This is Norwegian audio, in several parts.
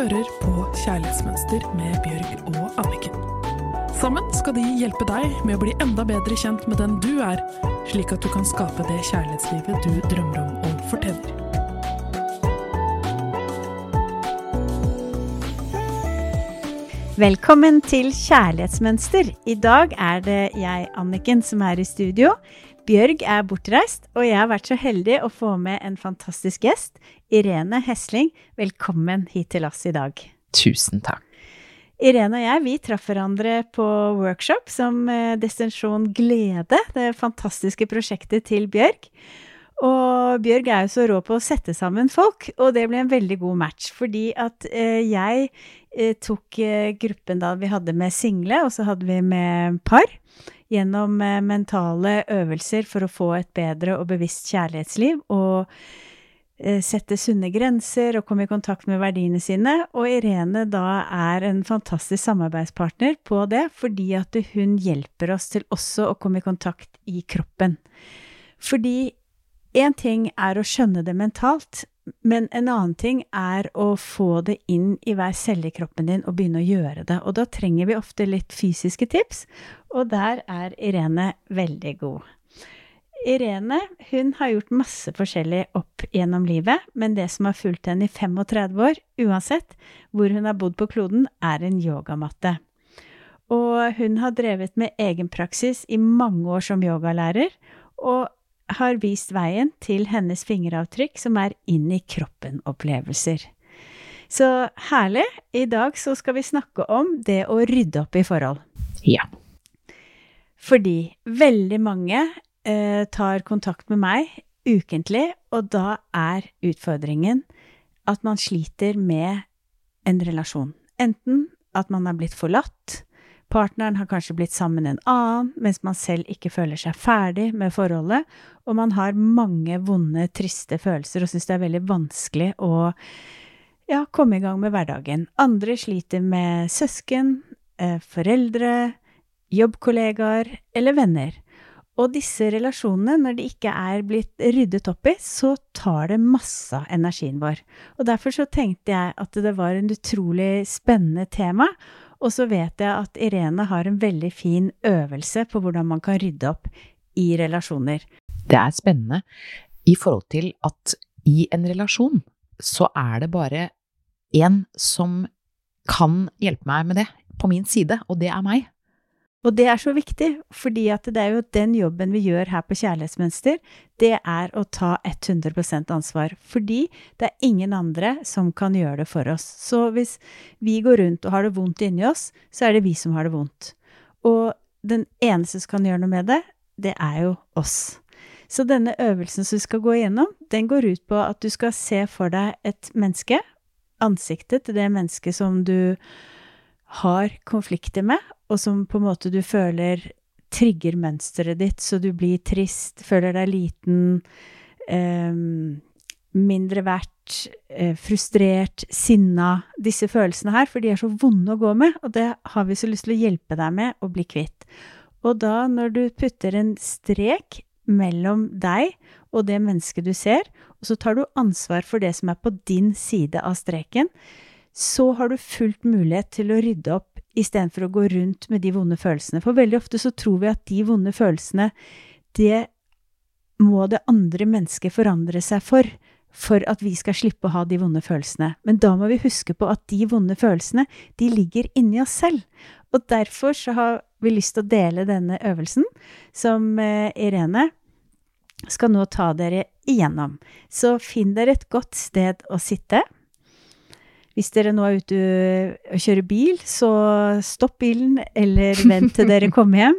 hører på Kjærlighetsmønster med Bjørg og Anniken. Sammen skal de hjelpe deg med å bli enda bedre kjent med den du er, slik at du kan skape det kjærlighetslivet du drømmer om og fortjener. Velkommen til Kjærlighetsmønster. I dag er det jeg, Anniken, som er i studio. Bjørg er bortreist, og jeg har vært så heldig å få med en fantastisk gjest. Irene Hesling, velkommen hit til oss i dag. Tusen takk. Irene og jeg vi traff hverandre på workshop som eh, Destinasjon Glede, det fantastiske prosjektet til Bjørg. Og Bjørg er jo så rå på å sette sammen folk, og det ble en veldig god match. Fordi at eh, jeg eh, tok eh, gruppen da vi hadde med single, og så hadde vi med par. Gjennom eh, mentale øvelser for å få et bedre og bevisst kjærlighetsliv. Og eh, sette sunne grenser og komme i kontakt med verdiene sine. Og Irene da er en fantastisk samarbeidspartner på det, fordi at hun hjelper oss til også å komme i kontakt i kroppen. Fordi Én ting er å skjønne det mentalt, men en annen ting er å få det inn i hver celle i kroppen din og begynne å gjøre det. Og da trenger vi ofte litt fysiske tips, og der er Irene veldig god. Irene hun har gjort masse forskjellig opp gjennom livet, men det som har fulgt henne i 35 år, uansett hvor hun har bodd på kloden, er en yogamatte. Og hun har drevet med egenpraksis i mange år som yogalærer, og har vist veien til hennes fingeravtrykk, som er inn i kroppen-opplevelser. Så herlig. I dag så skal vi snakke om det å rydde opp i forhold. Ja. Fordi veldig mange eh, tar kontakt med meg ukentlig, og da er utfordringen at man sliter med en relasjon. Enten at man er blitt forlatt, Partneren har kanskje blitt sammen med en annen, mens man selv ikke føler seg ferdig med forholdet, og man har mange vonde, triste følelser og syns det er veldig vanskelig å ja, komme i gang med hverdagen. Andre sliter med søsken, eh, foreldre, jobbkollegaer eller venner. Og disse relasjonene, når de ikke er blitt ryddet opp i, så tar det masse av energien vår. Og derfor så tenkte jeg at det var en utrolig spennende tema, og så vet jeg at Irene har en veldig fin øvelse på hvordan man kan rydde opp i relasjoner. Det er spennende i forhold til at i en relasjon så er det bare én som kan hjelpe meg med det, på min side, og det er meg. Og det er så viktig, fordi at det er jo den jobben vi gjør her på Kjærlighetsmønster, det er å ta 100% ansvar. Fordi det er ingen andre som kan gjøre det for oss. Så hvis vi går rundt og har det vondt inni oss, så er det vi som har det vondt. Og den eneste som kan gjøre noe med det, det er jo oss. Så denne øvelsen som vi skal gå igjennom, den går ut på at du skal se for deg et menneske, ansiktet til det mennesket som du har konflikter med, og som på en måte du føler trigger mønsteret ditt, så du blir trist, føler deg liten, eh, mindre verdt, eh, frustrert, sinna Disse følelsene her, for de er så vonde å gå med, og det har vi så lyst til å hjelpe deg med å bli kvitt. Og da, når du putter en strek mellom deg og det mennesket du ser, og så tar du ansvar for det som er på din side av streken, så har du fullt mulighet til å rydde opp istedenfor å gå rundt med de vonde følelsene. For veldig ofte så tror vi at de vonde følelsene, det må det andre mennesket forandre seg for, for at vi skal slippe å ha de vonde følelsene. Men da må vi huske på at de vonde følelsene, de ligger inni oss selv. Og derfor så har vi lyst til å dele denne øvelsen, som eh, Irene skal nå ta dere igjennom. Så finn dere et godt sted å sitte. Hvis dere nå er ute og kjører bil, så stopp bilen, eller vent til dere kommer hjem.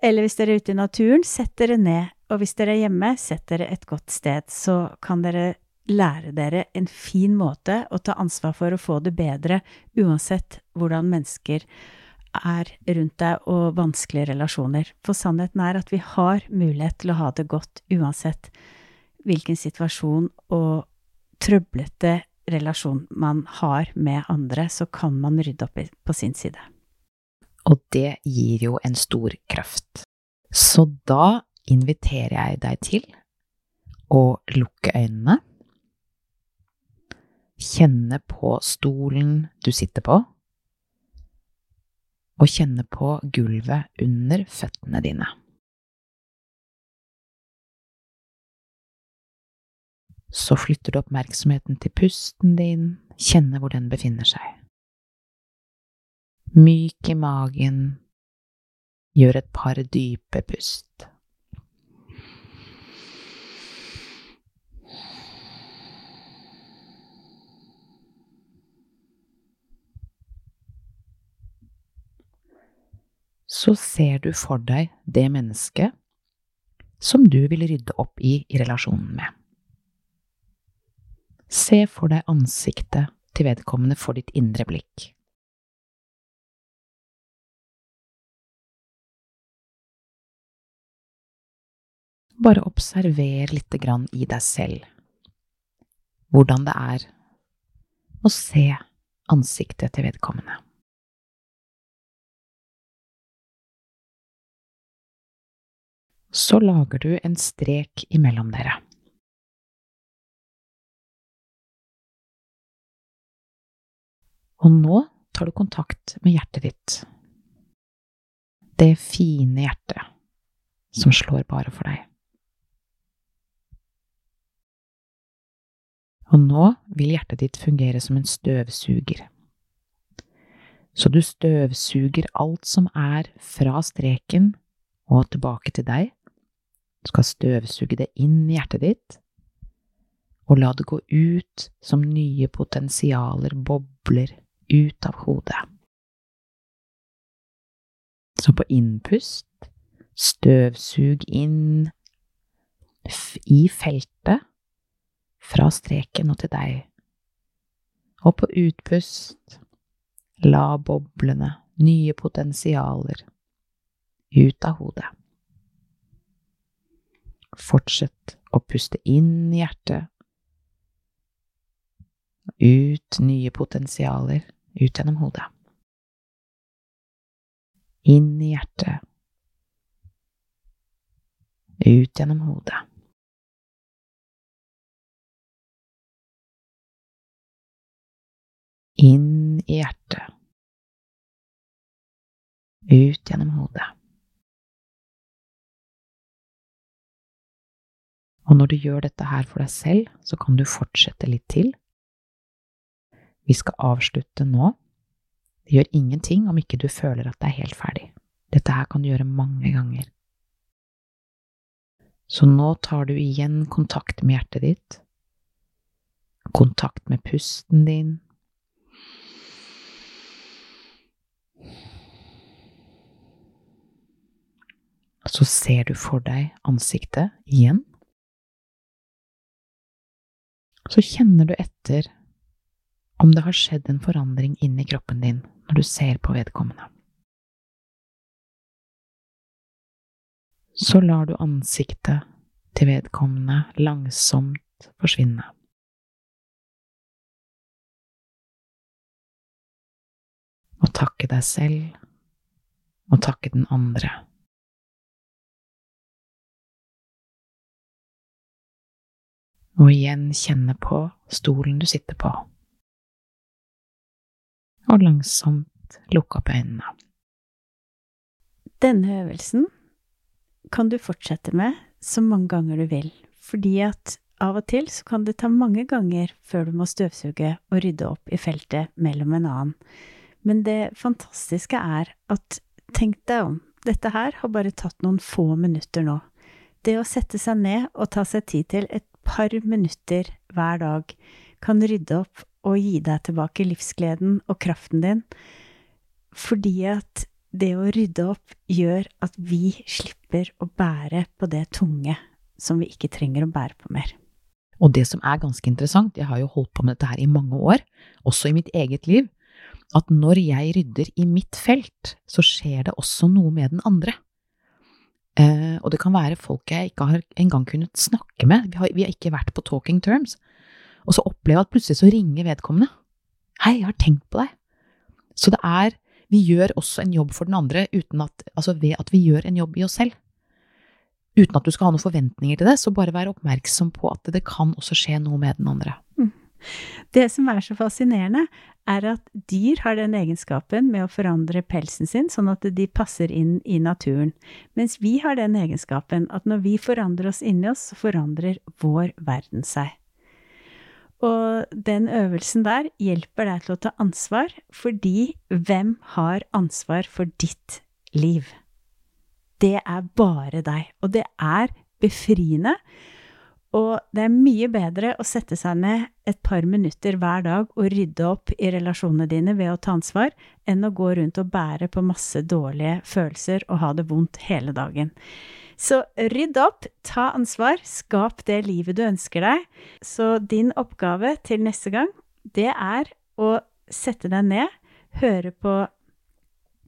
Eller hvis dere er ute i naturen, sett dere ned. Og hvis dere er hjemme, sett dere et godt sted. Så kan dere lære dere en fin måte å ta ansvar for å få det bedre, uansett hvordan mennesker er rundt deg og vanskelige relasjoner. For sannheten er at vi har mulighet til å ha det godt uansett hvilken situasjon og trøblete relasjon man har med andre, så kan man rydde opp på sin side. Og det gir jo en stor kraft. Så da inviterer jeg deg til å lukke øynene. kjenne på stolen du sitter på, og kjenne på gulvet under føttene dine. Så flytter du oppmerksomheten til pusten din, kjenner hvor den befinner seg. Myk i magen, gjør et par dype pust. Så ser du for deg det mennesket som du vil rydde opp i i relasjonen med. Se for deg ansiktet til vedkommende for ditt indre blikk. Bare observer lite grann i deg selv hvordan det er å se ansiktet til vedkommende. Så lager du en strek imellom dere. Og nå tar du kontakt med hjertet ditt. Det fine hjertet som slår bare for deg. Og nå vil hjertet ditt fungere som en støvsuger. Så du støvsuger alt som er fra streken og tilbake til deg. Du skal støvsuge det inn i hjertet ditt, og la det gå ut som nye potensialer, bobler, ut av hodet. Så på innpust, støvsug inn i feltet, fra streken og til deg. Og på utpust, la boblene, nye potensialer, ut av hodet. Fortsett å puste inn hjertet, ut nye potensialer, ut gjennom hodet. Inn i hjertet, ut gjennom hodet. Inn i hjertet, ut gjennom hodet. Og når du gjør dette her for deg selv, så kan du fortsette litt til. Vi skal avslutte nå. Det gjør ingenting om ikke du føler at det er helt ferdig. Dette her kan du gjøre mange ganger. Så nå tar du igjen kontakt med hjertet ditt, kontakt med pusten din. Så ser du for deg ansiktet igjen. Så kjenner du etter om det har skjedd en forandring inni kroppen din når du ser på vedkommende. Så lar du ansiktet til vedkommende langsomt forsvinne. Og takke deg selv, og takke den andre. Og igjen kjenne på stolen du sitter på og langsomt lukke opp øynene. Denne øvelsen kan du fortsette med så mange ganger du vil, fordi at av og til så kan det ta mange ganger før du må støvsuge og rydde opp i feltet mellom en annen. Men det fantastiske er at tenk deg om, dette her har bare tatt noen få minutter nå. Det å sette seg ned og ta seg tid til et par minutter hver dag kan rydde opp og gi deg tilbake livsgleden og kraften din, fordi at det å rydde opp gjør at vi slipper å bære på det tunge som vi ikke trenger å bære på mer. Og det som er ganske interessant, jeg har jo holdt på med dette her i mange år, også i mitt eget liv, at når jeg rydder i mitt felt, så skjer det også noe med den andre. Eh, og det kan være folk jeg ikke har engang kunnet snakke med, vi har, vi har ikke vært på talking terms, og så opplever jeg at plutselig så ringer vedkommende. Hei, jeg har tenkt på deg. Så det er Vi gjør også en jobb for den andre at, altså ved at vi gjør en jobb i oss selv. Uten at du skal ha noen forventninger til det, så bare vær oppmerksom på at det kan også skje noe med den andre. Mm. Det som er så fascinerende, er at dyr har den egenskapen med å forandre pelsen sin, sånn at de passer inn i naturen. Mens vi har den egenskapen at når vi forandrer oss inni oss, så forandrer vår verden seg. Og den øvelsen der hjelper deg til å ta ansvar, fordi hvem har ansvar for ditt liv? Det er bare deg. Og det er befriende. Og det er mye bedre å sette seg ned et par minutter hver dag og rydde opp i relasjonene dine ved å ta ansvar, enn å gå rundt og bære på masse dårlige følelser og ha det vondt hele dagen. Så rydd opp, ta ansvar, skap det livet du ønsker deg. Så din oppgave til neste gang, det er å sette deg ned, høre på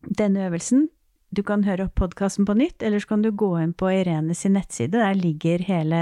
denne øvelsen, du kan høre opp podkasten på nytt, eller så kan du gå inn på Irene sin nettside. Der ligger hele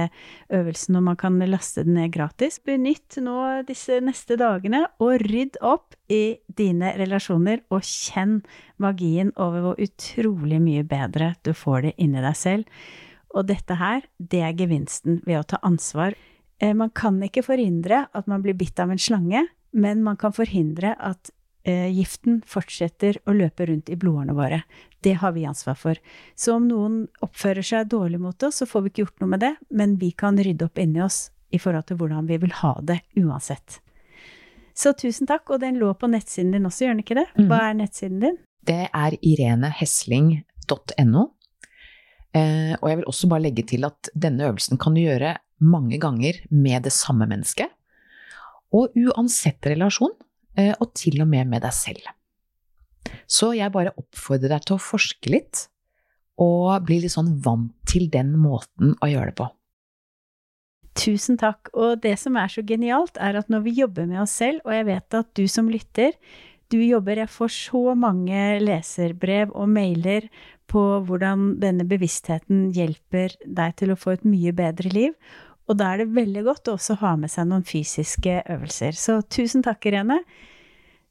øvelsen, og man kan laste den ned gratis. Benytt nå disse neste dagene, og rydd opp i dine relasjoner, og kjenn magien over hvor utrolig mye bedre du får det inni deg selv. Og dette her, det er gevinsten ved å ta ansvar. Eh, man kan ikke forhindre at man blir bitt av en slange, men man kan forhindre at giften fortsetter å løpe rundt i blodårene våre. Det har vi ansvar for. Så om noen oppfører seg dårlig mot oss, så får vi ikke gjort noe med det, men vi kan rydde opp inni oss i forhold til hvordan vi vil ha det uansett. Så tusen takk, og den lå på nettsiden din også, gjør den ikke det? Hva er nettsiden din? Det er irenehesling.no. Eh, og jeg vil også bare legge til at denne øvelsen kan du gjøre mange ganger med det samme mennesket, og uansett relasjon. Eh, og til og med med deg selv. Så jeg bare oppfordrer deg til å forske litt, og bli litt sånn vant til den måten å gjøre det på. Tusen takk. Og det som er så genialt, er at når vi jobber med oss selv, og jeg vet at du som lytter, du jobber Jeg får så mange leserbrev og mailer på hvordan denne bevisstheten hjelper deg til å få et mye bedre liv. Og da er det veldig godt å også ha med seg noen fysiske øvelser. Så tusen takk, Irene.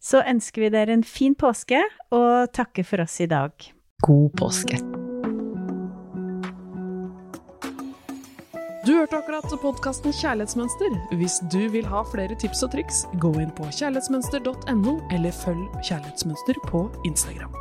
Så ønsker vi dere en fin påske, og takker for oss i dag. God påske. Du hørte akkurat podkasten Kjærlighetsmønster. Hvis du vil ha flere tips og triks, gå inn på kjærlighetsmønster.no, eller følg Kjærlighetsmønster på Instagram.